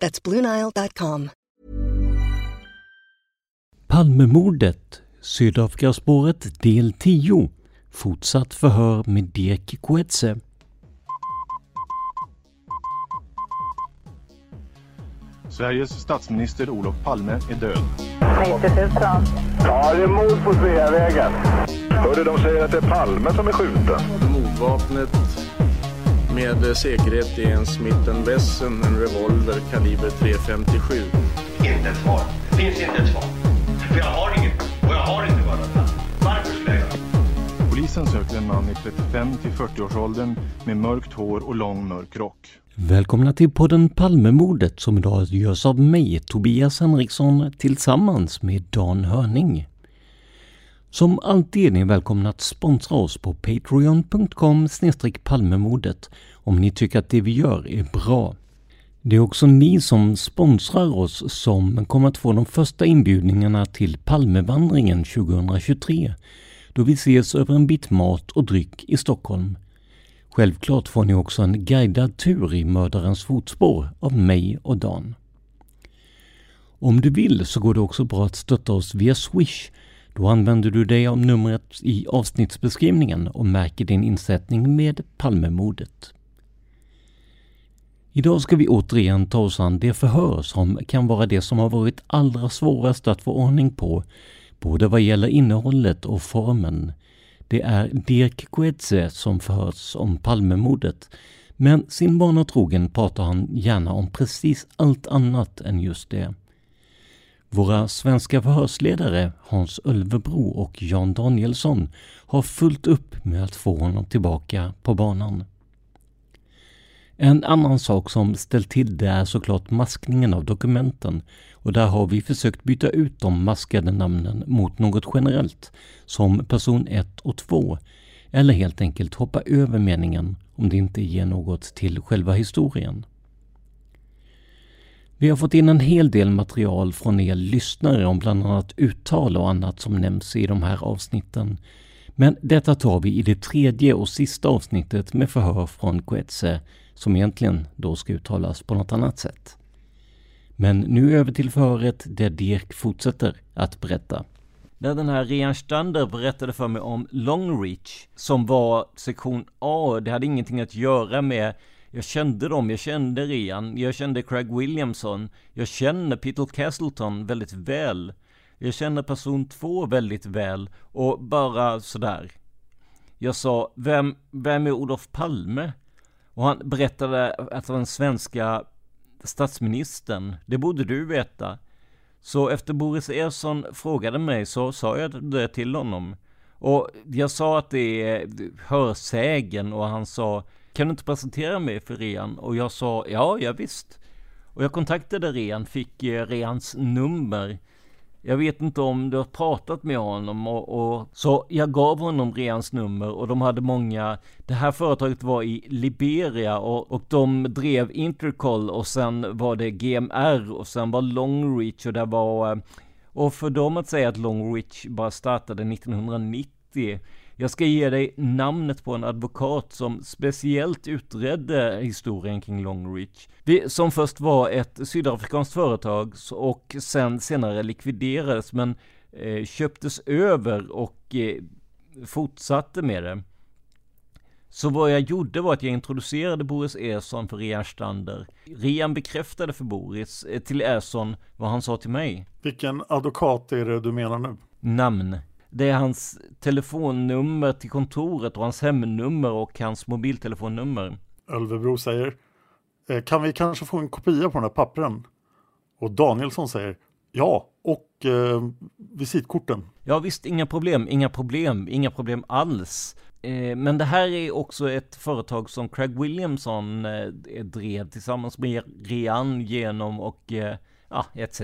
That's BlueNile.com. Palmemordet, Sydafrikaspåret del 10. Fortsatt förhör med Dirk Coetze. Sveriges statsminister Olof Palme är död. 90 000. Ja, det är mord på Sveavägen. Hörde de säger att det är Palme som är skjuten. Mordvapnet med säkerhet är en Smith Wesson, en revolver kaliber .357. Inte ett svar. Det finns inte ett svar. För jag har inget. Och jag har inte varit Varför skulle jag göra Polisen söker en man i 35 till 40-årsåldern med mörkt hår och lång mörk rock. Välkomna till podden Palmemordet som idag görs av mig, Tobias Henriksson, tillsammans med Dan Hörning. Som alltid är ni välkomna att sponsra oss på patreon.com palmemordet om ni tycker att det vi gör är bra. Det är också ni som sponsrar oss som kommer att få de första inbjudningarna till Palmevandringen 2023 då vi ses över en bit mat och dryck i Stockholm. Självklart får ni också en guidad tur i mördarens fotspår av mig och Dan. Om du vill så går det också bra att stötta oss via Swish. Då använder du dig av numret i avsnittsbeskrivningen och märker din insättning med Palmemordet. Idag ska vi återigen ta oss an det förhör som kan vara det som har varit allra svårast att få ordning på, både vad gäller innehållet och formen. Det är Dirk Coetze som förhörs om Palmemordet, men sin vana trogen pratar han gärna om precis allt annat än just det. Våra svenska förhörsledare Hans Ölvebro och Jan Danielsson har fullt upp med att få honom tillbaka på banan. En annan sak som ställt till det är såklart maskningen av dokumenten och där har vi försökt byta ut de maskade namnen mot något generellt, som person 1 och 2, eller helt enkelt hoppa över meningen om det inte ger något till själva historien. Vi har fått in en hel del material från er lyssnare om bland annat uttal och annat som nämns i de här avsnitten. Men detta tar vi i det tredje och sista avsnittet med förhör från Quetze som egentligen då ska uttalas på något annat sätt. Men nu över till förhöret där Dirk fortsätter att berätta. Där den här Rian Stander berättade för mig om Longreach som var sektion A. Det hade ingenting att göra med jag kände dem, jag kände Rian, jag kände Craig Williamson, jag känner Peter Castleton väldigt väl. Jag känner person två väldigt väl och bara sådär. Jag sa, vem, vem är Olof Palme? Och han berättade att den svenska statsministern, det borde du veta. Så efter Boris Ersson frågade mig så sa jag det till honom. Och jag sa att det är hörsägen och han sa Kan du inte presentera mig för Rian? Och jag sa ja, ja visst. Och jag kontaktade Rian, fick eh, Rians nummer. Jag vet inte om du har pratat med honom och, och så jag gav honom Reans nummer och de hade många. Det här företaget var i Liberia och, och de drev Intercol och sen var det GMR och sen var Longreach och det var eh, och för dem att säga att Longreach bara startade 1990 jag ska ge dig namnet på en advokat som speciellt utredde historien kring Longreach. Som först var ett sydafrikanskt företag och sen senare likviderades men eh, köptes över och eh, fortsatte med det. Så vad jag gjorde var att jag introducerade Boris Ersson för Rian Stander. Rian bekräftade för Boris, eh, till Ersson, vad han sa till mig. Vilken advokat är det du menar nu? Namn. Det är hans telefonnummer till kontoret och hans hemnummer och hans mobiltelefonnummer. Ölvebro säger, eh, kan vi kanske få en kopia på den här pappren? Och Danielsson säger, ja, och eh, visitkorten. Ja visst, inga problem, inga problem, inga problem alls. Eh, men det här är också ett företag som Craig Williamson eh, drev tillsammans med Rian genom och ja, etc.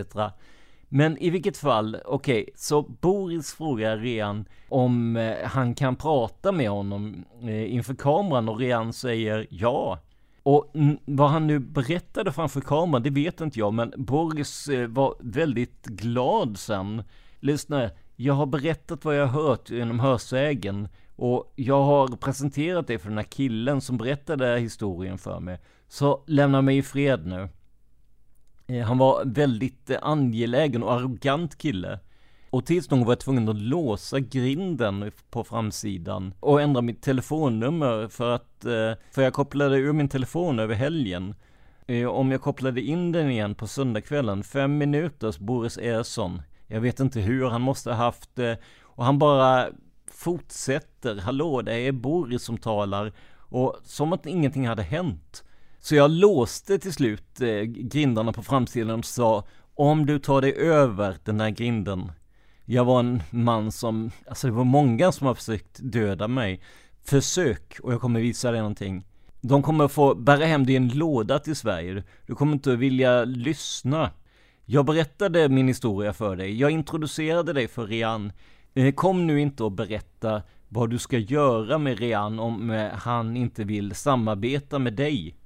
Men i vilket fall, okej, okay, så Boris frågar Rian om eh, han kan prata med honom eh, inför kameran och Rian säger ja. Och vad han nu berättade framför kameran, det vet inte jag, men Boris eh, var väldigt glad sen. Lyssna, jag har berättat vad jag har hört genom hörsägen och jag har presenterat det för den här killen som berättade historien för mig. Så lämna mig i fred nu. Eh, han var väldigt eh, angelägen och arrogant kille. Och tills någon var jag tvungen att låsa grinden på framsidan och ändra mitt telefonnummer för att, eh, för jag kopplade ur min telefon över helgen. Om jag kopplade in den igen på söndagskvällen, fem minuters Boris Ersson. Jag vet inte hur, han måste ha haft, och han bara fortsätter, hallå det är Boris som talar. Och som att ingenting hade hänt. Så jag låste till slut eh, grindarna på framsidan och sa om du tar dig över den där grinden. Jag var en man som, alltså det var många som har försökt döda mig. Försök och jag kommer visa dig någonting. De kommer få bära hem dig i en låda till Sverige. Du kommer inte vilja lyssna. Jag berättade min historia för dig. Jag introducerade dig för Rian. Eh, kom nu inte och berätta vad du ska göra med Rian om eh, han inte vill samarbeta med dig.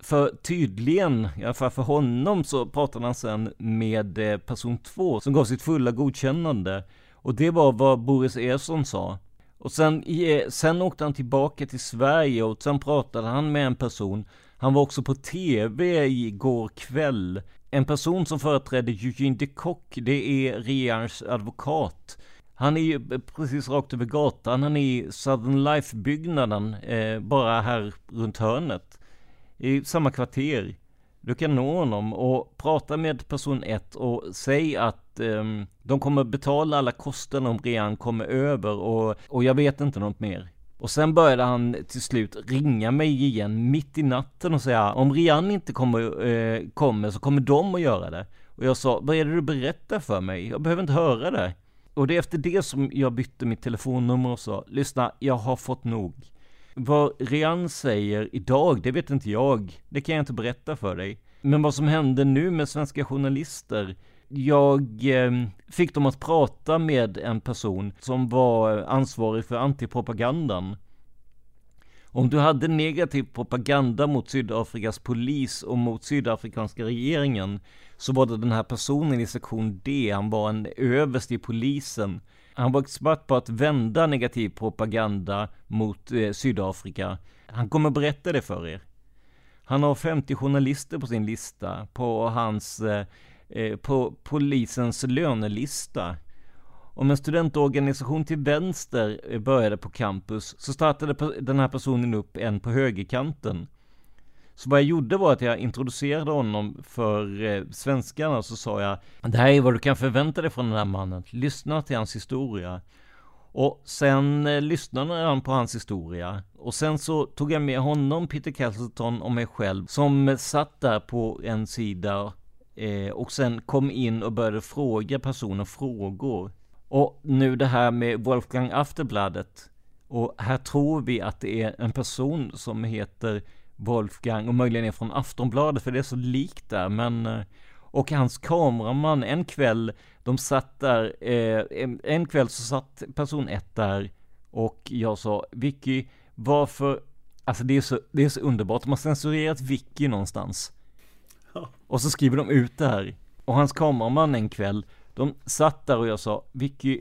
För tydligen, i alla fall för honom, så pratade han sen med eh, person två som gav sitt fulla godkännande. Och det var vad Boris Ersson sa. Och sen, eh, sen åkte han tillbaka till Sverige och sen pratade han med en person. Han var också på TV igår kväll. En person som företrädde Eugene de Kock, det är Rians advokat. Han är ju eh, precis rakt över gatan, han är i Southern Life-byggnaden, eh, bara här runt hörnet i samma kvarter. Du kan nå honom och prata med person 1 och säg att um, de kommer betala alla kostnader om Rian kommer över och, och jag vet inte något mer. Och sen började han till slut ringa mig igen mitt i natten och säga om Rian inte kommer, eh, kommer så kommer de att göra det. Och jag sa, vad är det du berättar för mig? Jag behöver inte höra det. Och det är efter det som jag bytte mitt telefonnummer och sa, lyssna, jag har fått nog. Vad Rian säger idag, det vet inte jag. Det kan jag inte berätta för dig. Men vad som hände nu med svenska journalister jag eh, fick dem att prata med en person som var ansvarig för antipropagandan. Om du hade negativ propaganda mot Sydafrikas polis och mot sydafrikanska regeringen så var det den här personen i sektion D, han var en överst i polisen han var expert på att vända negativ propaganda mot eh, Sydafrika. Han kommer berätta det för er. Han har 50 journalister på sin lista, på hans, eh, eh, på polisens lönelista. Om en studentorganisation till vänster eh, började på campus så startade den här personen upp en på högerkanten. Så vad jag gjorde var att jag introducerade honom för eh, svenskarna och så sa jag Det här är vad du kan förvänta dig från den här mannen. Lyssna till hans historia. Och sen eh, lyssnade han på hans historia. Och sen så tog jag med honom, Peter Castleton och mig själv som satt där på en sida eh, och sen kom in och började fråga personen frågor. Och nu det här med Wolfgang Afterbladet. Och här tror vi att det är en person som heter Wolfgang och möjligen är från Aftonbladet för det är så likt där men eh, Och hans kameraman, en kväll, de satt där, eh, en, en kväll så satt person ett där och jag sa, Vicky, varför, alltså det är så, det är så underbart, de har censurerat Vicky någonstans. Och så skriver de ut det här. Och hans kameraman en kväll, de satt där och jag sa, Vicky,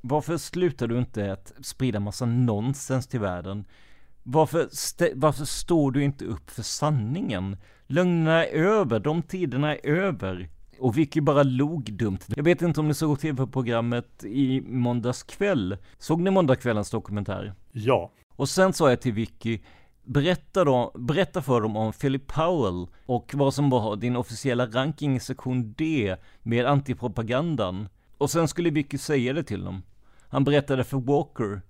varför slutar du inte att sprida massa nonsens till världen? Varför, varför står du inte upp för sanningen? Lögnerna är över, de tiderna är över. Och Vicky bara log dumt. Jag vet inte om ni såg tv-programmet i måndags kväll. Såg ni måndagskvällens dokumentär? Ja. Och sen sa jag till Vicky, berätta, då, berätta för dem om Philip Powell och vad som var din officiella ranking i sektion D med antipropagandan. Och sen skulle Vicky säga det till dem. Han berättade för Walker.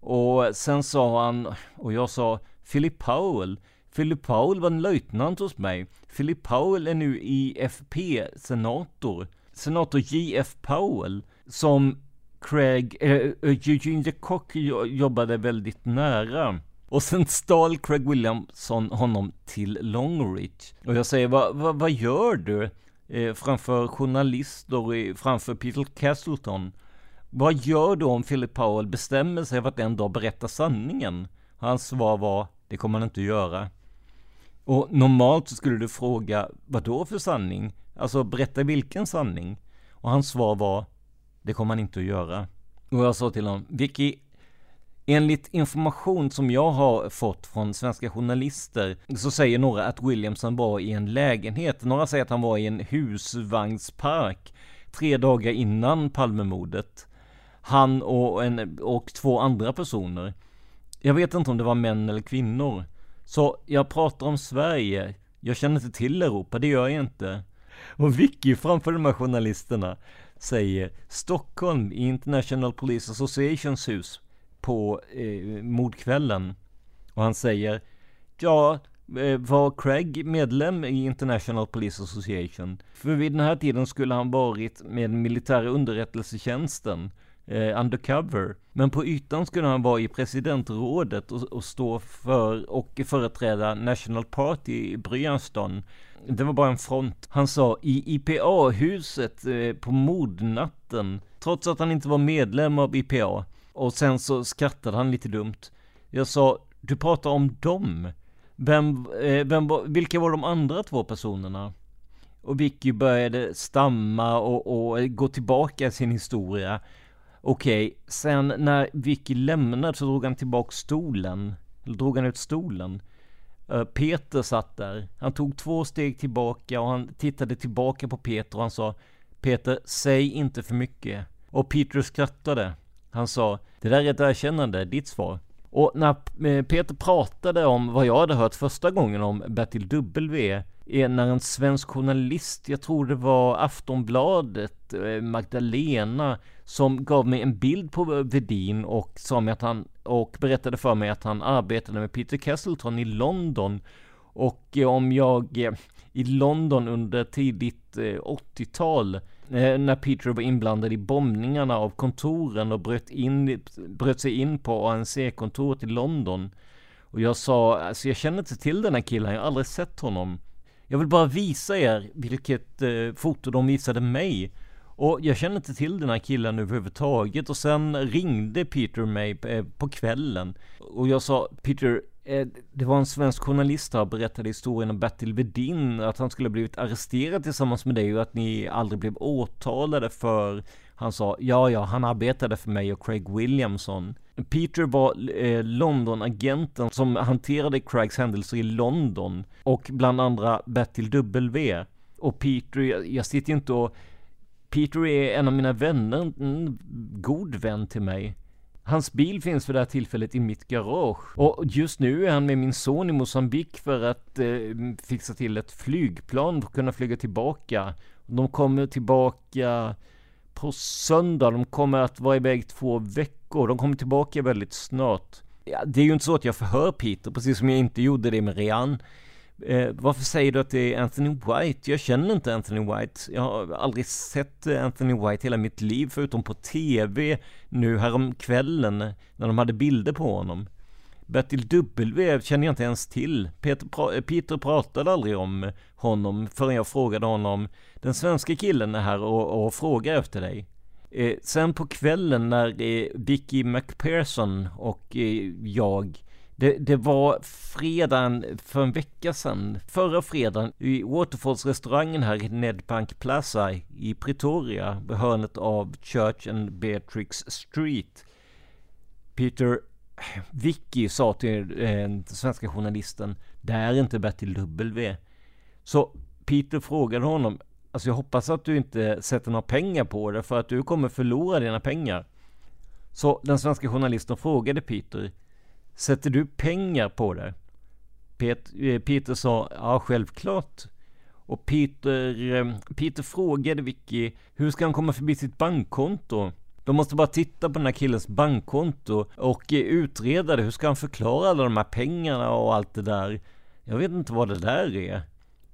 Och sen sa han, och jag sa, Philip Powell, Philip Powell var en löjtnant hos mig. Philip Powell är nu IFP-senator. Senator J.F. Powell, som Craig, äh, Eugene DeCock jobbade väldigt nära. Och sen stal Craig Williamson honom till Longreach. Och jag säger, vad va, va gör du? Eh, framför journalister, framför Peter Castleton. Vad gör du om Philip Powell bestämmer sig för att en dag berätta sanningen? Hans svar var, det kommer han inte att göra. Och normalt så skulle du fråga, vad då för sanning? Alltså berätta vilken sanning? Och hans svar var, det kommer han inte att göra. Och jag sa till honom, Vicky, enligt information som jag har fått från svenska journalister så säger några att Williamson var i en lägenhet. Några säger att han var i en husvagnspark tre dagar innan Palmemordet. Han och, en, och två andra personer. Jag vet inte om det var män eller kvinnor. Så jag pratar om Sverige. Jag känner inte till Europa, det gör jag inte. Och Vicky framför de här journalisterna säger Stockholm i International Police Associations hus på eh, mordkvällen. Och han säger Ja, eh, var Craig medlem i International Police Association? För vid den här tiden skulle han varit med militära underrättelsetjänsten eh, undercover. Men på ytan skulle han vara i presidentrådet och, och stå för och företräda National Party i Bryanston. Det var bara en front. Han sa i IPA-huset eh, på mordnatten, trots att han inte var medlem av IPA. Och sen så skrattade han lite dumt. Jag sa, du pratar om dem. Vem, eh, vem vilka var de andra två personerna? Och Vicky började stamma och, och gå tillbaka i sin historia. Okej, okay, sen när Vicky lämnade så drog han tillbaka stolen. Eller drog han ut stolen. Eh, Peter satt där. Han tog två steg tillbaka och han tittade tillbaka på Peter och han sa Peter, säg inte för mycket. Och Peter skrattade. Han sa Det där är ett erkännande, ditt svar. Och när eh, Peter pratade om vad jag hade hört första gången om Bertil W är när en svensk journalist, jag tror det var Aftonbladet, Magdalena, som gav mig en bild på eh, Vedin och sa mig att han, och berättade för mig att han arbetade med Peter Castleton i London. Och eh, om jag eh, i London under tidigt 80-tal när Peter var inblandad i bombningarna av kontoren och bröt, in, bröt sig in på ANC-kontoret i London. Och jag sa, alltså jag känner inte till den här killen, jag har aldrig sett honom. Jag vill bara visa er vilket eh, foto de visade mig. Och jag känner inte till den här killen överhuvudtaget och sen ringde Peter mig eh, på kvällen. Och jag sa Peter, eh, det var en svensk journalist här och berättade historien om Bertil Vedin, att han skulle blivit arresterad tillsammans med dig och att ni aldrig blev åtalade för han sa ja, ja, han arbetade för mig och Craig Williamson. Peter var eh, London-agenten som hanterade Craigs händelser i London och bland andra Bertil W. Och Peter, jag, jag sitter inte och... Peter är en av mina vänner, en god vän till mig. Hans bil finns för det här tillfället i mitt garage. Och just nu är han med min son i Mosambik för att eh, fixa till ett flygplan för att kunna flyga tillbaka. De kommer tillbaka på söndag. De kommer att vara iväg två veckor. De kommer tillbaka väldigt snart. Ja, det är ju inte så att jag förhör Peter, precis som jag inte gjorde det med Rian. Eh, varför säger du att det är Anthony White? Jag känner inte Anthony White. Jag har aldrig sett eh, Anthony White hela mitt liv, förutom på TV nu häromkvällen när de hade bilder på honom. Bertil W känner jag inte ens till. Peter, pra eh, Peter pratade aldrig om honom förrän jag frågade honom. Den svenska killen är här och, och frågar efter dig. Eh, sen på kvällen när eh, Vicky McPherson och eh, jag det, det, var fredagen för en vecka sedan, förra fredagen, i Waterfalls-restaurangen här i Nedbank Plaza i Pretoria, vid hörnet av Church and Beatrix Street. Peter Vicky sa till eh, den svenska journalisten, det är inte Bertil W. Så Peter frågade honom, alltså jag hoppas att du inte sätter några pengar på det för att du kommer förlora dina pengar. Så den svenska journalisten frågade Peter, sätter du pengar på det? Eh, Peter sa, ja självklart. Och Peter, eh, Peter frågade Vicky, hur ska han komma förbi sitt bankkonto? De måste bara titta på den här killens bankkonto och eh, utreda det. Hur ska han förklara alla de här pengarna och allt det där? Jag vet inte vad det där är.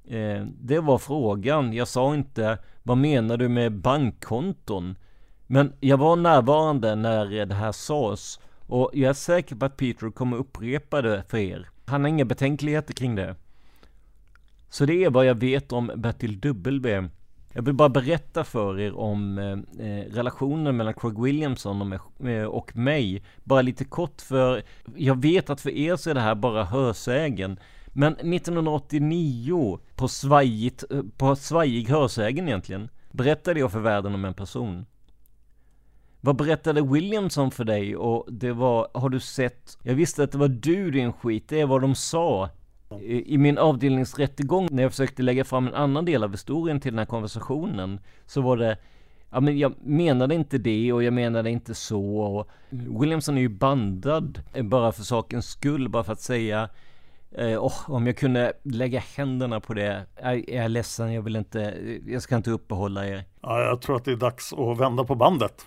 Eh, det var frågan. Jag sa inte vad menar du med bankkonton? Men jag var närvarande när det här sades och jag är säker på att Peter kommer upprepa det för er. Han har inga betänkligheter kring det. Så det är vad jag vet om Bertil W. Jag vill bara berätta för er om eh, eh relationen mellan Craig Williamson och, eh, och mig. Bara lite kort för jag vet att för er så är det här bara hörsägen. Men 1989 på, svajigt, eh, på svajig hörsägen egentligen berättade jag för världen om en person. Vad berättade Williamson för dig? Och det var, har du sett? Jag visste att det var du din skit, det är vad de sa. I min avdelningsrättegång när jag försökte lägga fram en annan del av historien till den här konversationen så var det Ja men jag menade inte det och jag menade inte så och Williamson är ju bandad eh, bara för sakens skull, bara för att säga eh, oh, om jag kunde lägga händerna på det. Jag, jag är ledsen, jag vill inte, jag ska inte uppehålla er. Ja, jag tror att det är dags att vända på bandet.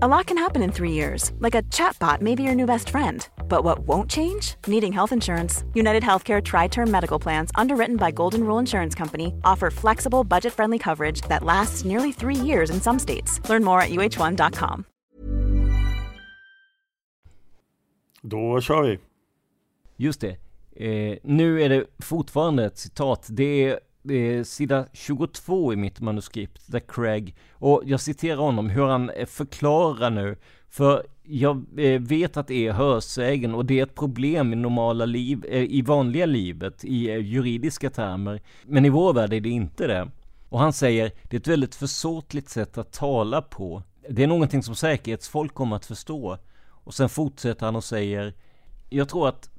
A lot can happen in three years, like a chatbot may be your new best friend. But what won't change? Needing health insurance. United Healthcare Tri Term Medical Plans, underwritten by Golden Rule Insurance Company, offer flexible, budget friendly coverage that lasts nearly three years in some states. Learn more at uh1.com. Då kör vi. Just det. Eh, nu är det fortfarande ett citat. Det är eh, sida 22 i mitt manuskript, där Craig, och jag citerar honom, hur han eh, förklarar nu, för jag eh, vet att det är hörsägen och det är ett problem i normala liv, eh, i vanliga livet, i eh, juridiska termer, men i vår värld är det inte det. Och han säger, det är ett väldigt försåtligt sätt att tala på. Det är någonting som säkerhetsfolk kommer att förstå. Och sen fortsätter han och säger, jag tror att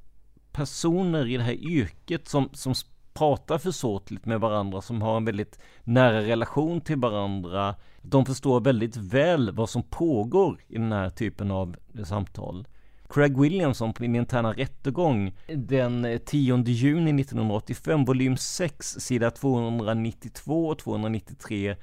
personer i det här yrket som, som pratar försåtligt med varandra, som har en väldigt nära relation till varandra. De förstår väldigt väl vad som pågår i den här typen av samtal. Craig Williamson på min interna rättegång den 10 juni 1985, volym 6, sida 292 och 293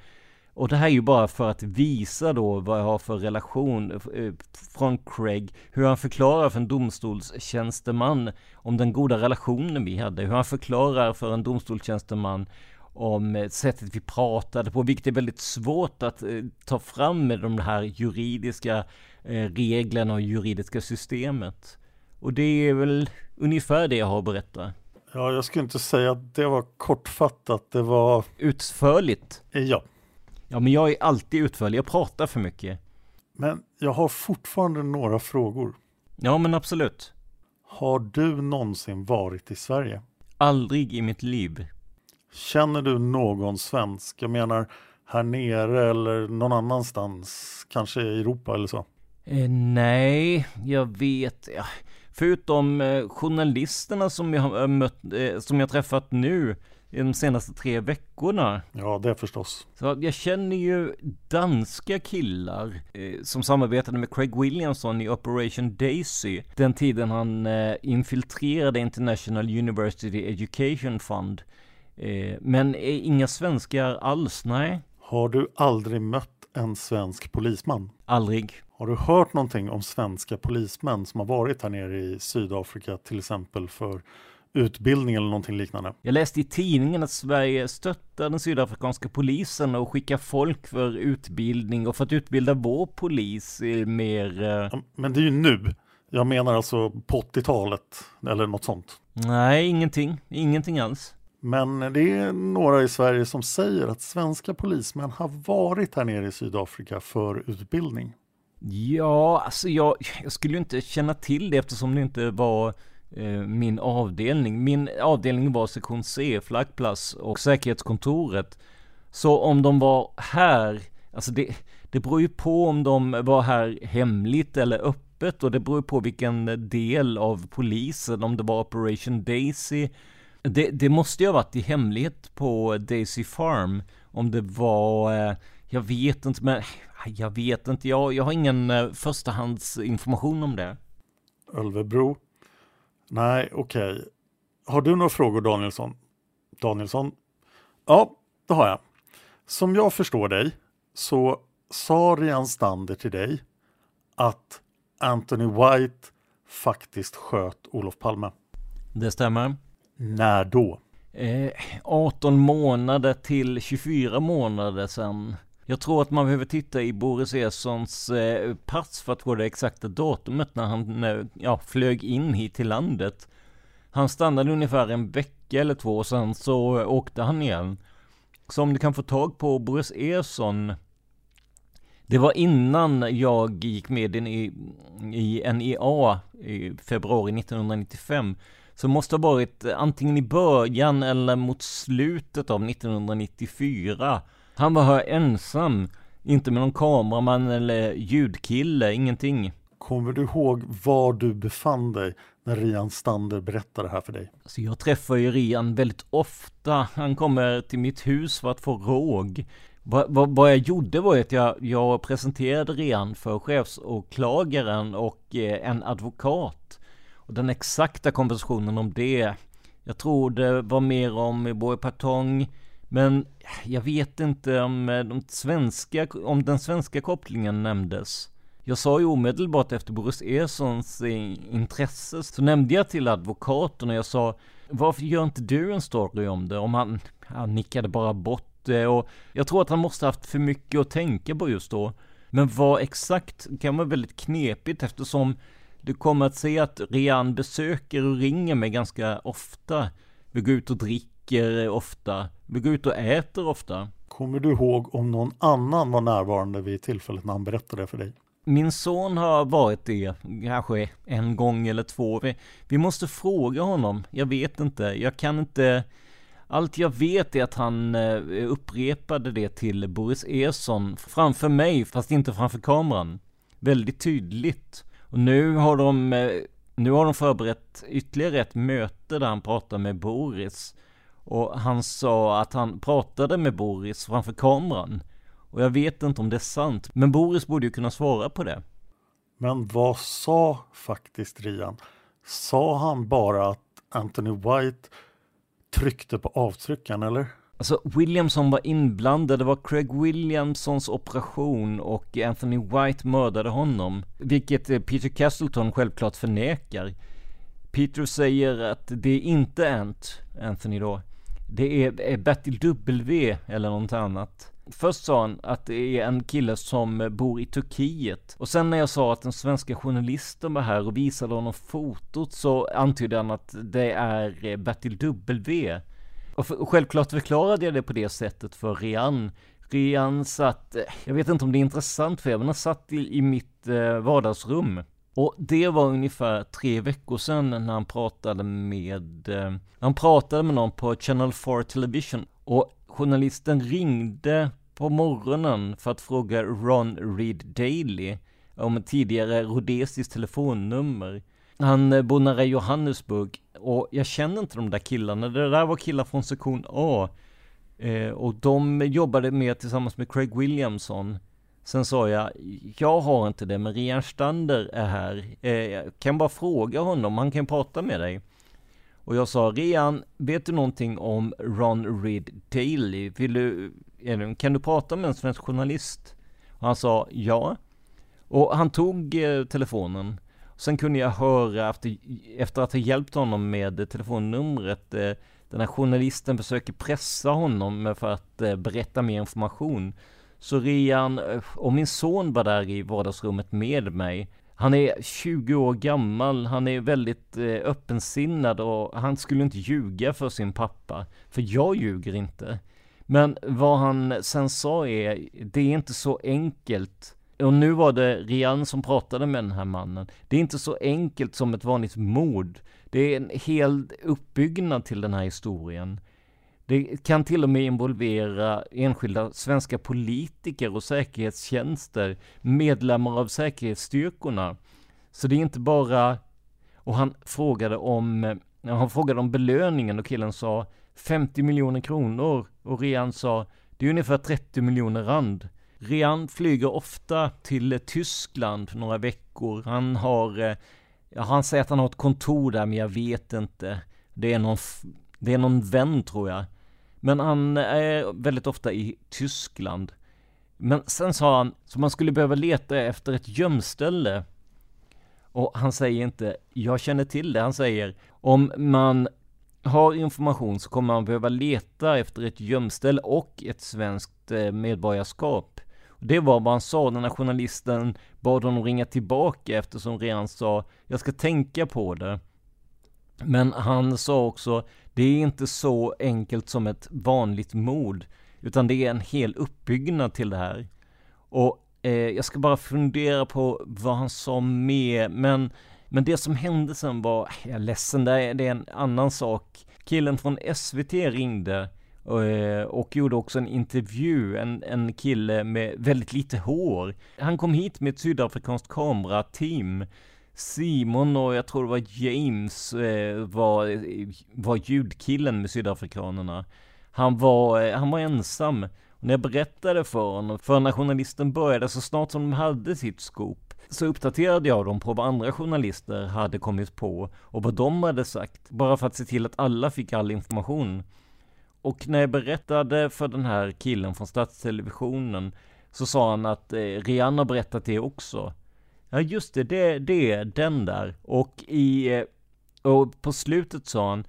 och det här är ju bara för att visa då vad jag har för relation eh, från Craig, hur han förklarar för en domstolstjänsteman om den goda relationen vi hade, hur han förklarar för en domstolstjänsteman om eh, sättet vi pratade på, vilket är väldigt svårt att eh, ta fram med de här juridiska reglerna och juridiska systemet. Och det är väl ungefär det jag har att berätta. Ja, jag skulle inte säga att det var kortfattat, det var... Utförligt? Ja. Ja, men jag är alltid utförlig. Jag pratar för mycket. Men jag har fortfarande några frågor. Ja, men absolut. Har du någonsin varit i Sverige? Aldrig i mitt liv. Känner du någon svensk? Jag menar här nere eller någon annanstans, kanske i Europa eller så? Eh, nej, jag vet. Förutom eh, journalisterna som jag har mött, eh, som jag träffat nu de senaste tre veckorna. Ja, det förstås. Så jag känner ju danska killar eh, som samarbetade med Craig Williamson i Operation Daisy. Den tiden han eh, infiltrerade International University Education Fund. Eh, men inga svenskar alls, nej. Har du aldrig mött en svensk polisman? Aldrig. Har du hört någonting om svenska polismän som har varit här nere i Sydafrika till exempel för utbildning eller någonting liknande. Jag läste i tidningen att Sverige stöttar den sydafrikanska polisen och skickar folk för utbildning och för att utbilda vår polis mer... Eh, men det är ju nu. Jag menar alltså på 80-talet eller något sånt. Nej, ingenting. Ingenting alls. Men det är några i Sverige som säger att svenska polismän har varit här nere i Sydafrika för utbildning. Ja, alltså jag, jag skulle ju inte känna till det eftersom det inte var Eh, min avdelning. Min avdelning var sektion C, flaggplats och säkerhetskontoret. Så om de var här, alltså det, det beror ju på om de var här hemligt eller öppet och det beror på vilken del av polisen, om det var Operation Daisy. Det, det måste ju ha varit i hemlighet på Daisy Farm. Om det var, eh, jag vet inte, men jag vet inte, jag, jag har ingen eh, förstahandsinformation om det. Ölvebro Nej, okej. Okay. Har du några frågor Danielsson? Danielsson? Ja, det har jag. Som jag förstår dig så sa Rian Stander till dig att Anthony White faktiskt sköt Olof Palme. Det stämmer. När då? Eh, 18 månader till 24 månader sedan. Jag tror att man behöver titta i Boris Ersons eh, pass för att få det exakta datumet när han ja, flög in hit till landet. Han stannade ungefär en vecka eller två och sen så åkte han igen. Så om du kan få tag på Boris Ersson. det var innan jag gick med i, i NEA i februari 1995. Så måste ha varit antingen i början eller mot slutet av 1994. Han var här ensam. Inte med någon kameraman eller ljudkille, ingenting. Kommer du ihåg var du befann dig när Rian Stander berättade det här för dig? Alltså jag träffar ju Rian väldigt ofta. Han kommer till mitt hus för att få råg. Vad, vad, vad jag gjorde var att jag, jag presenterade Rian för chefsåklagaren och eh, en advokat. Och den exakta kompensationen om det, jag tror det var mer om Boy Patong, men jag vet inte om, eh, de svenska, om den svenska kopplingen nämndes. Jag sa ju omedelbart efter Boris Ersons eh, intresse så nämnde jag till advokaten och jag sa varför gör inte du en story om det? Om han, han nickade bara bort det och jag tror att han måste haft för mycket att tänka på just då. Men vad exakt kan vara väldigt knepigt eftersom du kommer att se att Rian besöker och ringer mig ganska ofta. Vi går ut och dricker dricker ofta. Vi går ut och äter ofta. Kommer du ihåg om någon annan var närvarande vid tillfället när han berättade det för dig? Min son har varit det, kanske en gång eller två. Vi, vi måste fråga honom. Jag vet inte. Jag kan inte... Allt jag vet är att han eh, upprepade det till Boris Eson framför mig, fast inte framför kameran. Väldigt tydligt. Och nu har de, eh, nu har de förberett ytterligare ett möte där han pratar med Boris. Och han sa att han pratade med Boris framför kameran. Och jag vet inte om det är sant, men Boris borde ju kunna svara på det. Men vad sa faktiskt Rian? Sa han bara att Anthony White tryckte på avtryckaren eller? Alltså Williamson var inblandad, det var Craig Williamsons operation och Anthony White mördade honom. Vilket Peter Castleton självklart förnekar. Peter säger att det är inte Ant, Anthony då, det är Bertil W eller något annat. Först sa han att det är en kille som bor i Turkiet. Och sen när jag sa att den svenska journalisten var här och visade honom fotot så antydde han att det är eh, Bertil W. Och, för, och självklart förklarade jag det på det sättet för Rian. Rian satt, eh, jag vet inte om det är intressant för er, men han satt i, i mitt eh, vardagsrum. Och det var ungefär tre veckor sedan när han pratade med, eh, han pratade med någon på Channel 4 Television. Och journalisten ringde på morgonen för att fråga Ron Reed Daly om ett tidigare rhodesiskt telefonnummer. Han eh, bor nära Johannesburg och jag känner inte de där killarna. Det där var killar från sektion A. Eh, och de jobbade med tillsammans med Craig Williamson. Sen sa jag, jag har inte det, men Rian Stander är här. Eh, jag kan bara fråga honom, han kan prata med dig. Och jag sa, Rian, vet du någonting om Ron Reed Daily? Vill du, kan du prata med en svensk journalist? Och han sa, ja. Och han tog eh, telefonen. Sen kunde jag höra efter, efter att ha hjälpt honom med telefonnumret eh, den här journalisten försöker pressa honom för att eh, berätta mer information. Så Rian eh, och min son var där i vardagsrummet med mig. Han är 20 år gammal, han är väldigt eh, öppensinnad och han skulle inte ljuga för sin pappa. För jag ljuger inte. Men vad han sen sa är, det är inte så enkelt. Och nu var det Rian som pratade med den här mannen. Det är inte så enkelt som ett vanligt mord. Det är en hel uppbyggnad till den här historien. Det kan till och med involvera enskilda svenska politiker och säkerhetstjänster, medlemmar av säkerhetsstyrkorna. Så det är inte bara, och han frågade om, eh, han frågade om belöningen och killen sa 50 miljoner kronor och Rian sa det är ungefär 30 miljoner rand. Rian flyger ofta till Tyskland för några veckor. Han har, eh, ja, han säger att han har ett kontor där men jag vet inte. Det är någon, det är någon vän tror jag. Men han är väldigt ofta i Tyskland. Men sen sa han, så man skulle behöva leta efter ett gömställe. Och han säger inte, jag känner till det, han säger, om man har information så kommer man behöva leta efter ett gömställe och ett svenskt eh, medborgarskap. Det var vad han sa, den här journalisten bad honom ringa tillbaka eftersom Rehan sa, jag ska tänka på det. Men han sa också, det är inte så enkelt som ett vanligt mord, utan det är en hel uppbyggnad till det här. Och eh, jag ska bara fundera på vad han sa mer, men, men det som hände sen var, jag är ledsen, det är, det är en annan sak. Killen från SVT ringde och, och gjorde också en intervju, en, en kille med väldigt lite hår. Han kom hit med ett sydafrikanskt kamerateam Simon och jag tror det var James eh, var, var ljudkillen med sydafrikanerna. Han var, eh, han var ensam. Och när jag berättade för honom, för när journalisten började, så snart som de hade sitt skop, så uppdaterade jag dem på vad andra journalister hade kommit på och vad de hade sagt, bara för att se till att alla fick all information. Och när jag berättade för den här killen från Statstelevisionen så sa han att eh, Rihanna har berättat det också. Ja just det, det, det är den där. Och i, eh, och på slutet sa han,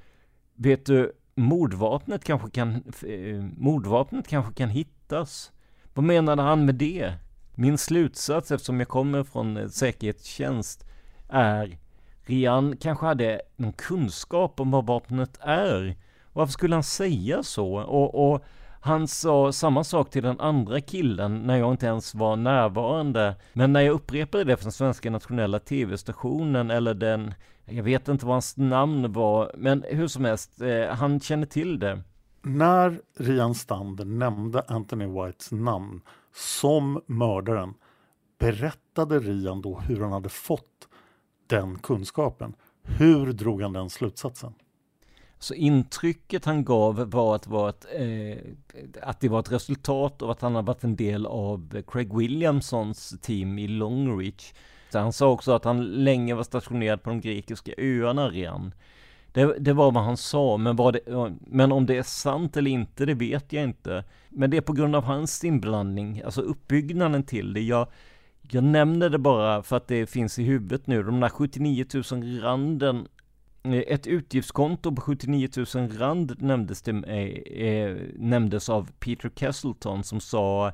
vet du, mordvapnet kanske kan, eh, mordvapnet kanske kan hittas. Vad menade han med det? Min slutsats, eftersom jag kommer från eh, säkerhetstjänst, är Rian kanske hade någon kunskap om vad vapnet är. Varför skulle han säga så? Och, och han sa samma sak till den andra killen när jag inte ens var närvarande. Men när jag upprepade det för den svenska nationella tv-stationen eller den, jag vet inte vad hans namn var, men hur som helst, eh, han känner till det. När Rian Stander nämnde Anthony Whites namn som mördaren, berättade Rian då hur han hade fått den kunskapen? Hur drog han den slutsatsen? Så intrycket han gav var att, var ett, eh, att det var ett resultat av att han har varit en del av Craig Williamsons team i Longreach. Så han sa också att han länge var stationerad på de grekiska öarna redan. Det, det, var vad han sa, men, det, men om det är sant eller inte, det vet jag inte. Men det är på grund av hans inblandning, alltså uppbyggnaden till det. Jag, jag nämner det bara för att det finns i huvudet nu. De där 79 000 randen Eh, ett utgiftskonto på 79 000 rand nämndes, det, eh, eh, nämndes av Peter Castleton som sa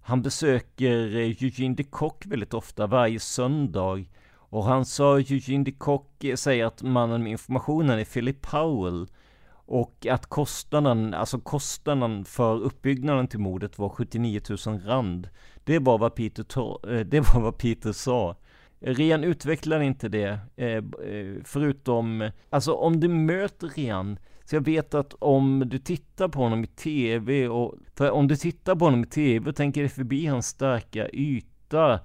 han besöker eh, Eugene de Kock väldigt ofta, varje söndag. Och han sa, Eugene de Kock säger att mannen med informationen är Philip Powell. Och att kostnaden, alltså kostnaden för uppbyggnaden till mordet var 79 000 rand. Det var vad Peter, det var vad Peter sa. Rian utvecklar inte det, eh, eh, förutom, alltså om du möter Rian, så jag vet att om du tittar på honom i tv och, för om du tittar på honom i tv och tänker dig förbi hans starka yta,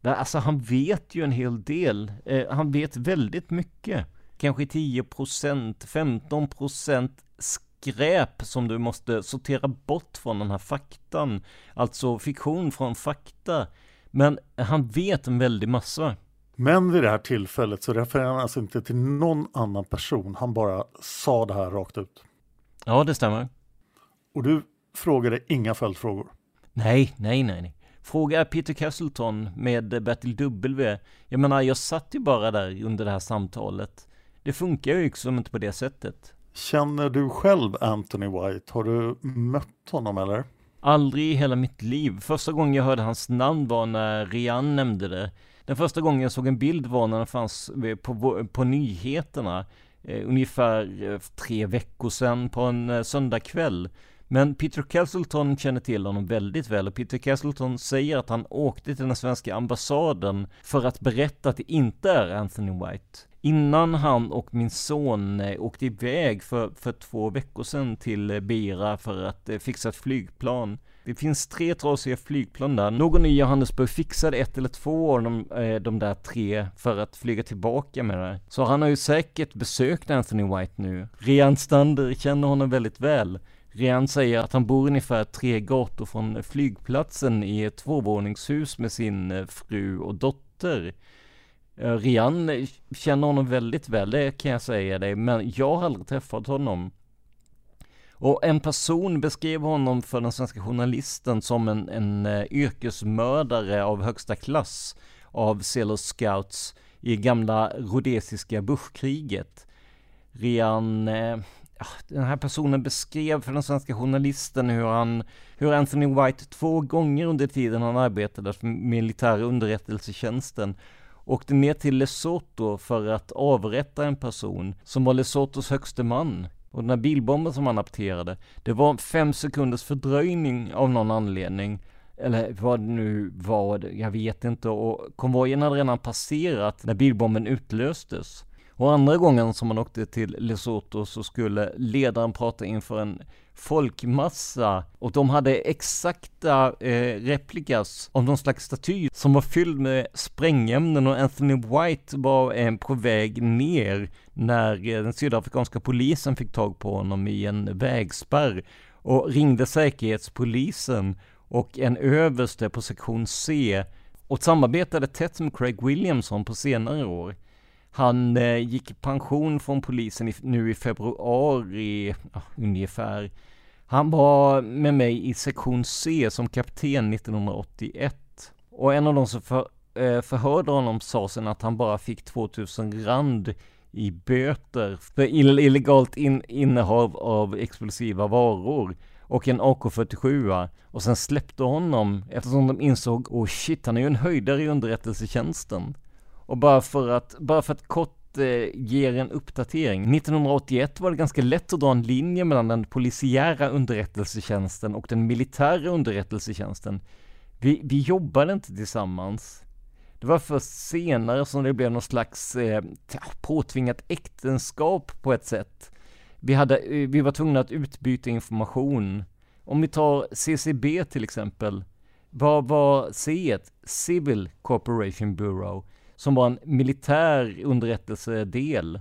där, alltså han vet ju en hel del, eh, han vet väldigt mycket kanske 10%, 15% skräp som du måste sortera bort från den här faktan. Alltså fiktion från fakta. Men han vet en väldig massa. Men vid det här tillfället så refererar han alltså inte till någon annan person. Han bara sa det här rakt ut. Ja, det stämmer. Och du frågade inga följdfrågor? Nej, nej, nej, nej. Fråga Peter Castleton med Bertil W. Jag menar, jag satt ju bara där under det här samtalet. Det funkar ju liksom inte på det sättet. Känner du själv Anthony White? Har du mött honom eller? Aldrig i hela mitt liv. Första gången jag hörde hans namn var när Rian nämnde det. Den första gången jag såg en bild var när den fanns på, på nyheterna. Eh, ungefär eh, tre veckor sedan på en eh, söndagkväll. Men Peter Castleton känner till honom väldigt väl och Peter Castleton säger att han åkte till den svenska ambassaden för att berätta att det inte är Anthony White. Innan han och min son eh, åkte iväg för, för två veckor sedan till eh, Beira för att eh, fixa ett flygplan. Det finns tre trasiga flygplan där. Någon i Johannesburg fixade ett eller två av de, eh, de där tre för att flyga tillbaka med det. Så han har ju säkert besökt Anthony White nu. Rian Stander känner honom väldigt väl. Rian säger att han bor ungefär tre gator från flygplatsen i ett tvåvåningshus med sin fru och dotter. Eh, Rian känner honom väldigt väl, det kan jag säga dig, men jag har aldrig träffat honom. Och en person beskrev honom för den svenska journalisten som en, en eh, yrkesmördare av högsta klass av Sailor Scouts i gamla rhodesiska buschkriget. Rian, eh, ah, den här personen beskrev för den svenska journalisten hur han, hur Anthony White två gånger under tiden han arbetade för militära underrättelsetjänsten åkte ner till Lesotho för att avrätta en person som var Lesothos högste man. Och den här bilbomben som han apterade, det var fem sekunders fördröjning av någon anledning. Eller vad nu var, jag vet inte. Och konvojen hade redan passerat när bilbomben utlöstes. Och andra gången som han åkte till Lesotho så skulle ledaren prata inför en folkmassa och de hade exakta eh, replikas av någon slags staty som var fylld med sprängämnen och Anthony White var eh, på väg ner när eh, den sydafrikanska polisen fick tag på honom i en vägspärr och ringde säkerhetspolisen och en överste på sektion C och samarbetade tätt med Craig Williamson på senare år. Han eh, gick i pension från polisen i, nu i februari, ja, ungefär. Han var med mig i sektion C som kapten 1981. Och en av de som för, eh, förhörde honom sa sen att han bara fick 2000 rand i böter för illegalt in, innehav av explosiva varor och en AK47 och sen släppte honom eftersom de insåg, oh shit, han är ju en höjdare i underrättelsetjänsten. Och bara för att, bara för att kort Eh, ger en uppdatering. 1981 var det ganska lätt att dra en linje mellan den polisiära underrättelsetjänsten och den militära underrättelsetjänsten. Vi, vi jobbade inte tillsammans. Det var först senare som det blev någon slags eh, påtvingat äktenskap på ett sätt. Vi, hade, eh, vi var tvungna att utbyta information. Om vi tar CCB till exempel. Vad var C? Civil Corporation Bureau som var en militär underrättelsedel.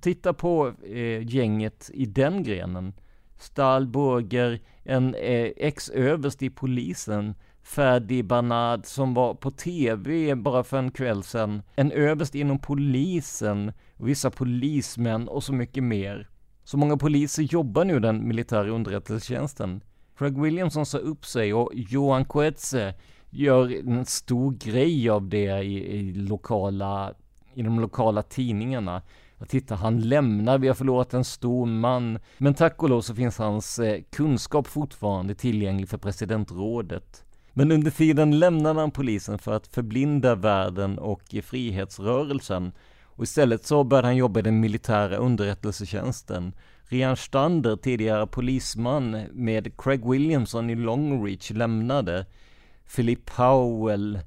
Titta på eh, gänget i den grenen. Stahlburger, en eh, ex-överst i polisen, Ferdi Banad som var på tv bara för en kväll sedan, en överst inom polisen, vissa polismän och så mycket mer. Så många poliser jobbar nu den militära underrättelsetjänsten. Craig Williamson sa upp sig och Johan Coetze gör en stor grej av det i, i lokala, i de lokala tidningarna. Att titta, han lämnar, vi har förlorat en stor man. Men tack och lov så finns hans eh, kunskap fortfarande tillgänglig för presidentrådet. Men under tiden lämnade han polisen för att förblinda världen och frihetsrörelsen. Och istället så började han jobba i den militära underrättelsetjänsten. Rian Stander, tidigare polisman med Craig Williamson i Longreach lämnade. Philip Powell,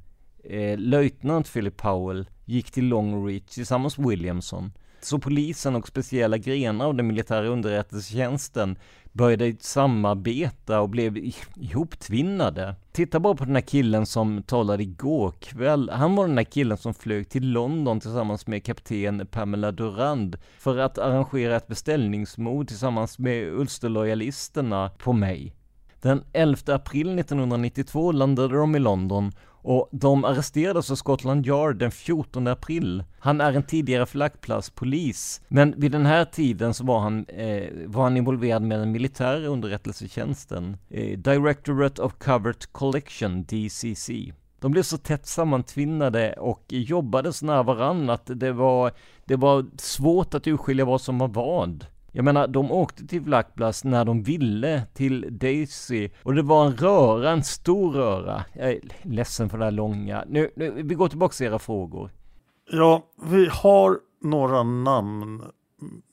eh, löjtnant Philip Powell, gick till Long Reach tillsammans med Williamson. Så polisen och speciella grenar av den militära underrättelsetjänsten började samarbeta och blev ihoptvinnade. Titta bara på den här killen som talade igår kväll. Han var den här killen som flög till London tillsammans med kapten Pamela Durand för att arrangera ett beställningsmord tillsammans med Ulsterlojalisterna på mig. Den 11 april 1992 landade de i London och de arresterades av Scotland Yard den 14 april. Han är en tidigare flaggplatspolis, men vid den här tiden så var han, eh, var han involverad med den militära underrättelsetjänsten, eh, Directorate of Covert Collection, DCC. De blev så tätt sammantvinnade och jobbade så nära varandra att det var, det var svårt att urskilja vad som var vad. Jag menar, de åkte till Blackblast när de ville till Daisy och det var en röra, en stor röra. Jag är ledsen för det här långa. Nu, nu vi går tillbaka till era frågor. Ja, vi har några namn.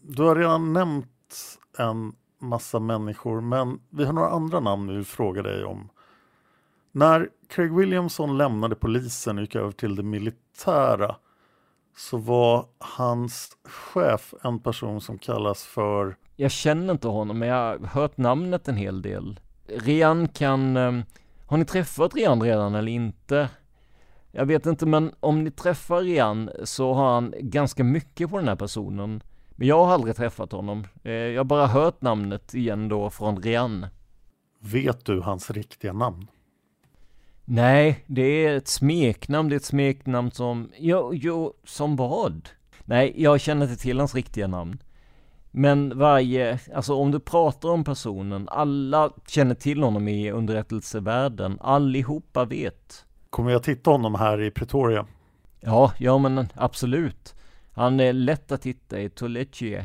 Du har redan nämnt en massa människor, men vi har några andra namn vi vill fråga dig om. När Craig Williamson lämnade polisen och gick över till det militära så var hans chef en person som kallas för... Jag känner inte honom, men jag har hört namnet en hel del. Rian kan... Um, har ni träffat Rian redan eller inte? Jag vet inte, men om ni träffar Rian så har han ganska mycket på den här personen. Men jag har aldrig träffat honom. Eh, jag har bara hört namnet igen då från Rian. Vet du hans riktiga namn? Nej, det är ett smeknamn, det är ett smeknamn som, jo, jo, som vad? Nej, jag känner inte till hans riktiga namn. Men varje, alltså om du pratar om personen, alla känner till honom i underrättelsevärlden, allihopa vet. Kommer jag titta honom här i Pretoria? Ja, ja men absolut. Han är lätt att hitta i Toleche.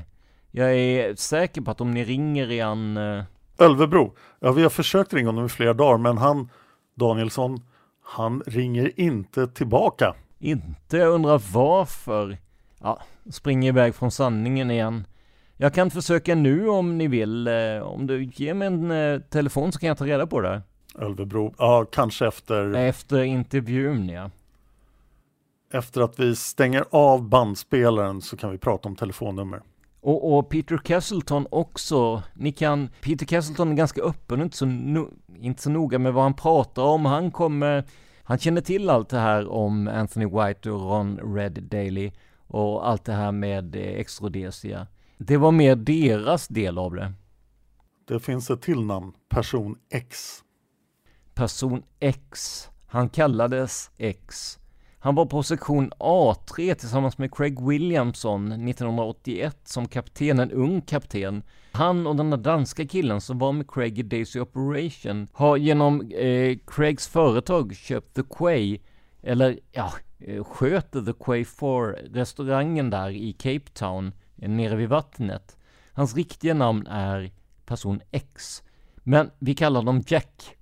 Jag är säker på att om ni ringer igen... Uh... Ölvebro. Ja, vi har försökt ringa honom i flera dagar, men han Danielsson, han ringer inte tillbaka. Inte? Jag undrar varför. Ja, springer iväg från sanningen igen. Jag kan försöka nu om ni vill. Eh, om du ger mig en eh, telefon så kan jag ta reda på det. Ölvebro, ja kanske efter... Efter intervjun ja. Efter att vi stänger av bandspelaren så kan vi prata om telefonnummer. Och, och, Peter Castleton också. Ni kan, Peter Castleton är ganska öppen och inte så, no, inte så noga med vad han pratar om. Han kommer, han känner till allt det här om Anthony White och Ron Red Daily och allt det här med eh, Extrodesia. Det var mer deras del av det. Det finns ett till namn, Person X. Person X. Han kallades X. Han var på sektion A3 tillsammans med Craig Williamson 1981 som kapten, en ung kapten. Han och den där danska killen som var med Craig i Daisy Operation har genom eh, Craigs företag köpt The Quay, eller ja, eh, sköter The Quay 4 restaurangen där i Cape Town, eh, nere vid vattnet. Hans riktiga namn är person X, men vi kallar dem Jack.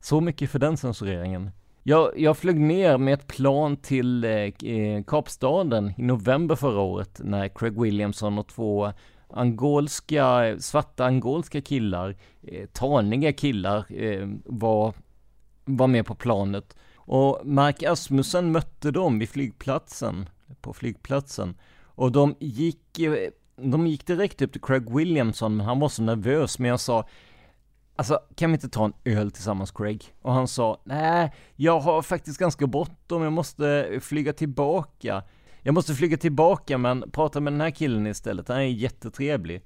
Så mycket för den censureringen. Jag, jag flög ner med ett plan till eh, eh, Kapstaden i november förra året när Craig Williamson och två angolska, svarta angolska killar, eh, taniga killar, eh, var, var med på planet. Och Mark Asmussen mötte dem vid flygplatsen, på flygplatsen. Och de gick, eh, de gick direkt upp till Craig Williamson, men han var så nervös, men jag sa Alltså, kan vi inte ta en öl tillsammans Craig? Och han sa, nej, jag har faktiskt ganska bråttom, jag måste flyga tillbaka. Jag måste flyga tillbaka men prata med den här killen istället, han är jättetrevlig.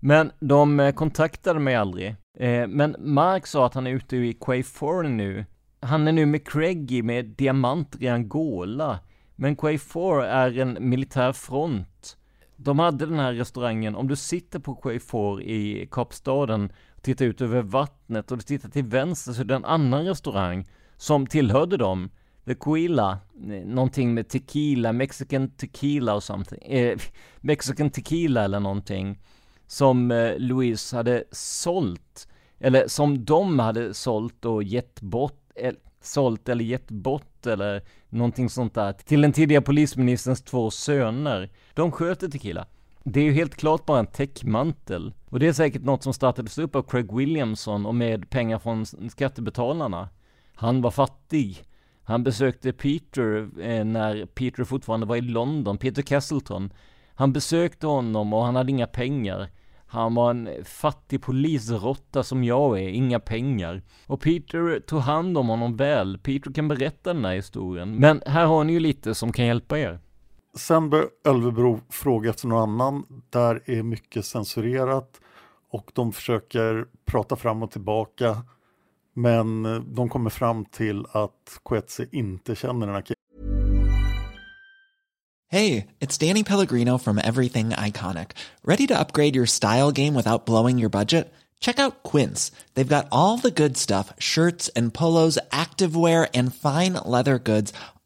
Men de eh, kontaktade mig aldrig. Eh, men Mark sa att han är ute i Quay 4 nu. Han är nu med Craig med diamanter i Angola. Men Quay 4 är en militär front. De hade den här restaurangen, om du sitter på Quay 4 i Kapstaden titta ut över vattnet och titta till vänster så är det en annan restaurang som tillhörde dem. The Coila, någonting med tequila, Mexican tequila och something, eh, Mexican tequila eller någonting som eh, Louise hade sålt, eller som de hade sålt och gett bort, eh, sålt eller gett bort eller någonting sånt där till den tidigare polisministerns två söner. De sköter tequila det är ju helt klart bara en täckmantel. Och det är säkert något som startades upp av Craig Williamson och med pengar från skattebetalarna. Han var fattig. Han besökte Peter eh, när Peter fortfarande var i London, Peter Castleton. Han besökte honom och han hade inga pengar. Han var en fattig polisrotta som jag är, inga pengar. Och Peter tog hand om honom väl. Peter kan berätta den här historien. Men här har ni ju lite som kan hjälpa er. Sen bör Ölvebro fråga efter någon annan. Där är mycket censurerat och de försöker prata fram och tillbaka. Men eh, de kommer fram till att Coetzee inte känner den här killen. Hey, it's Danny Pellegrino from Everything Iconic. Ready to upgrade your style game without blowing your budget? Check out Quince. They've got all the good stuff, shirts and polos, activewear and fine leather goods,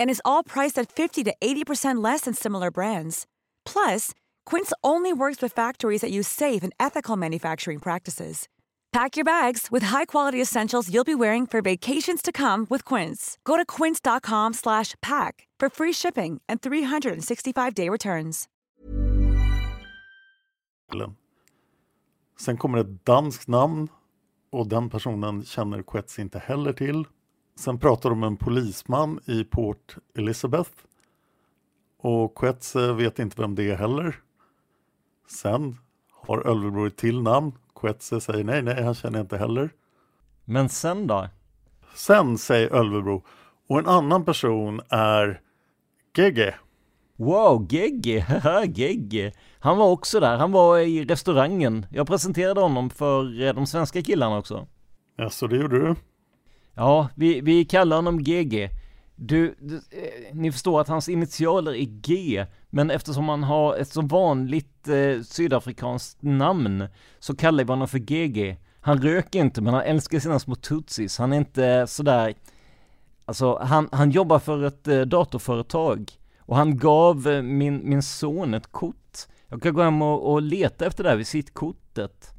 And is all priced at 50 to 80% less than similar brands. Plus, Quince only works with factories that use safe and ethical manufacturing practices. Pack your bags with high-quality essentials you'll be wearing for vacations to come with Quince. Go to quince.com/pack for free shipping and 365-day returns. Sen kommer ett danskt namn och den personen känner Coetzee inte heller till. Sen pratar de om en polisman i Port Elizabeth och Coetzee vet inte vem det är heller. Sen har Ölvebro ett till namn. Coetzee säger nej, nej, han känner inte heller. Men sen då? Sen säger Ölvebro och en annan person är Gege. Wow, Gegge, Gegge. Han var också där, han var i restaurangen. Jag presenterade honom för eh, de svenska killarna också. Ja, så det gjorde du? Ja, vi, vi kallar honom GG. Du, du eh, ni förstår att hans initialer är G, men eftersom han har ett så vanligt eh, sydafrikanskt namn så kallar vi honom för GG. Han röker inte, men han älskar sina små tutsis. Han är inte sådär, alltså han, han jobbar för ett eh, datorföretag och han gav eh, min, min son ett kort. Jag kan gå hem och, och leta efter det här visitkortet.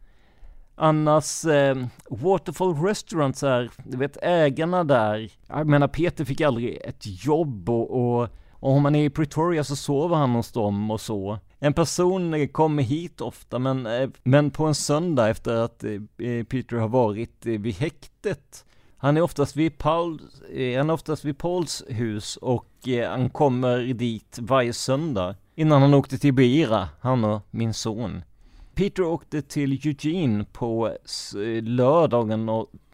Annars, eh, Waterfall Restaurants är, du vet ägarna där, jag menar Peter fick aldrig ett jobb och, och, och om man är i Pretoria så sover han hos dem och så. En person eh, kommer hit ofta men, eh, men på en söndag efter att eh, eh Peter har varit eh, vid häktet. Han är oftast vid Paul, eh, han är oftast vid Pauls hus och eh, han kommer dit varje söndag. Innan han åkte till Beira, han och min son. Peter åkte till Eugene på lördagen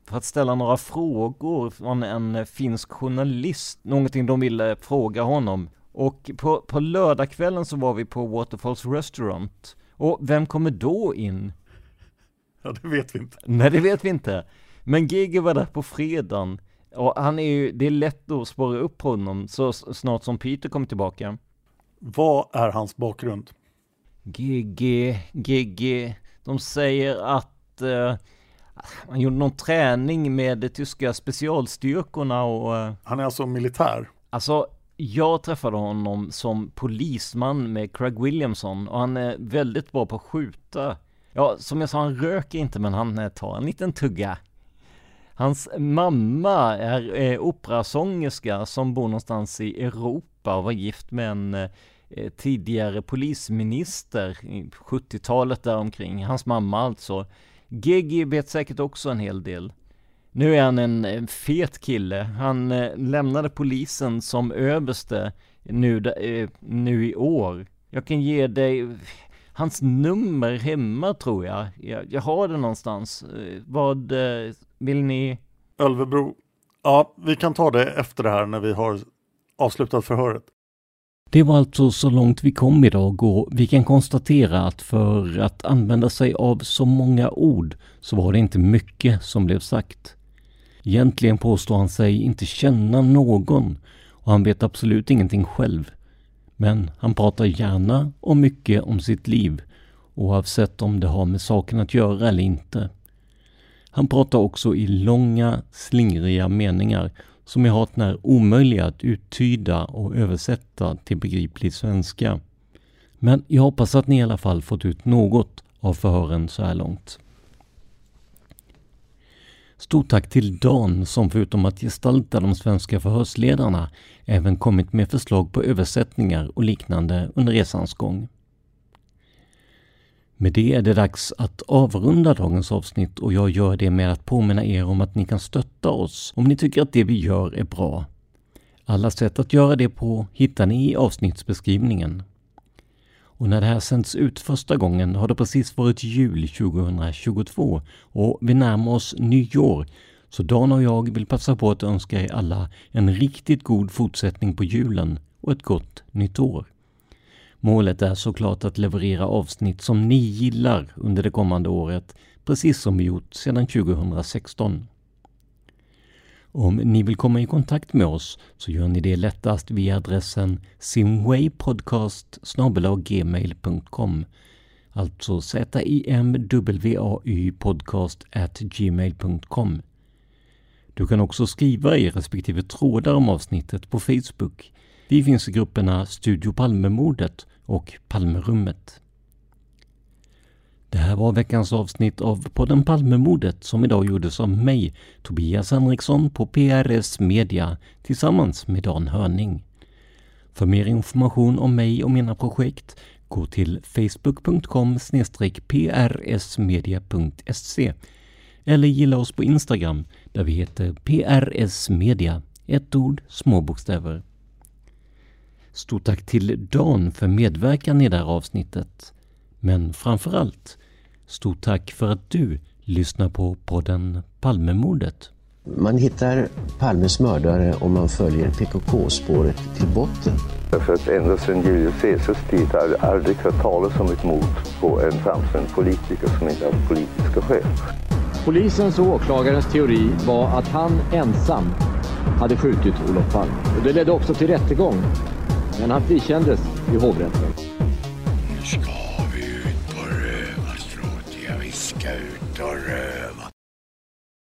för att ställa några frågor från en finsk journalist, någonting de ville fråga honom. Och på, på lördagskvällen så var vi på Waterfalls Restaurant. Och vem kommer då in? Ja, det vet vi inte. Nej, det vet vi inte. Men Gigi var där på fredagen. Och han är ju, det är lätt att spåra upp honom så snart som Peter kommer tillbaka. Vad är hans bakgrund? GG, GG. De säger att uh, han gjorde någon träning med de tyska specialstyrkorna och... Uh, han är alltså militär? Alltså, jag träffade honom som polisman med Craig Williamson och han är väldigt bra på att skjuta. Ja, som jag sa, han röker inte men han eh, tar en liten tugga. Hans mamma är eh, operasångerska som bor någonstans i Europa och var gift med en eh, Eh, tidigare polisminister, 70-talet däromkring. Hans mamma alltså. Gigi vet säkert också en hel del. Nu är han en, fet kille. Han eh, lämnade polisen som överste nu, eh, nu i år. Jag kan ge dig hans nummer hemma tror jag. Jag, jag har det någonstans. Vad vill ni? Ölvebro. Ja, vi kan ta det efter det här när vi har avslutat förhöret. Det var alltså så långt vi kom idag och vi kan konstatera att för att använda sig av så många ord så var det inte mycket som blev sagt. Egentligen påstår han sig inte känna någon och han vet absolut ingenting själv. Men han pratar gärna och mycket om sitt liv oavsett om det har med saken att göra eller inte. Han pratar också i långa, slingriga meningar som är hart när omöjliga att uttyda och översätta till begriplig svenska. Men jag hoppas att ni i alla fall fått ut något av förhören så här långt. Stort tack till Dan som förutom att gestalta de svenska förhörsledarna även kommit med förslag på översättningar och liknande under resans gång. Med det är det dags att avrunda dagens avsnitt och jag gör det med att påminna er om att ni kan stötta oss om ni tycker att det vi gör är bra. Alla sätt att göra det på hittar ni i avsnittsbeskrivningen. Och när det här sänds ut första gången har det precis varit jul 2022 och vi närmar oss nyår så Dan och jag vill passa på att önska er alla en riktigt god fortsättning på julen och ett gott nytt år. Målet är såklart att leverera avsnitt som ni gillar under det kommande året, precis som vi gjort sedan 2016. Om ni vill komma i kontakt med oss så gör ni det lättast via adressen simwaypodcast gmail.com Alltså z-i-m-w-a-y podcast at gmail.com Du kan också skriva i respektive trådar om avsnittet på Facebook. Vi finns i grupperna Studio Palmemordet och Palmerummet. Det här var veckans avsnitt av podden Palmemordet som idag gjordes av mig, Tobias Henriksson på PRS Media tillsammans med Dan Hörning. För mer information om mig och mina projekt gå till facebook.com prsmedia.se eller gilla oss på Instagram där vi heter PRS Media, ett ord, små bokstäver. Stort tack till Dan för medverkan i det här avsnittet. Men framför allt, stort tack för att du lyssnar på podden Palmemordet. Man hittar Palmes mördare om man följer PKK-spåret till botten. För att ända sedan Julius Caesars tid har jag aldrig hört talas om ett mord på en framstående politiker som inte haft politiska skäl. Polisens och åklagarens teori var att han ensam hade skjutit Olof Palme. Och det ledde också till rättegång men han frikändes i hovrätten. Nu ska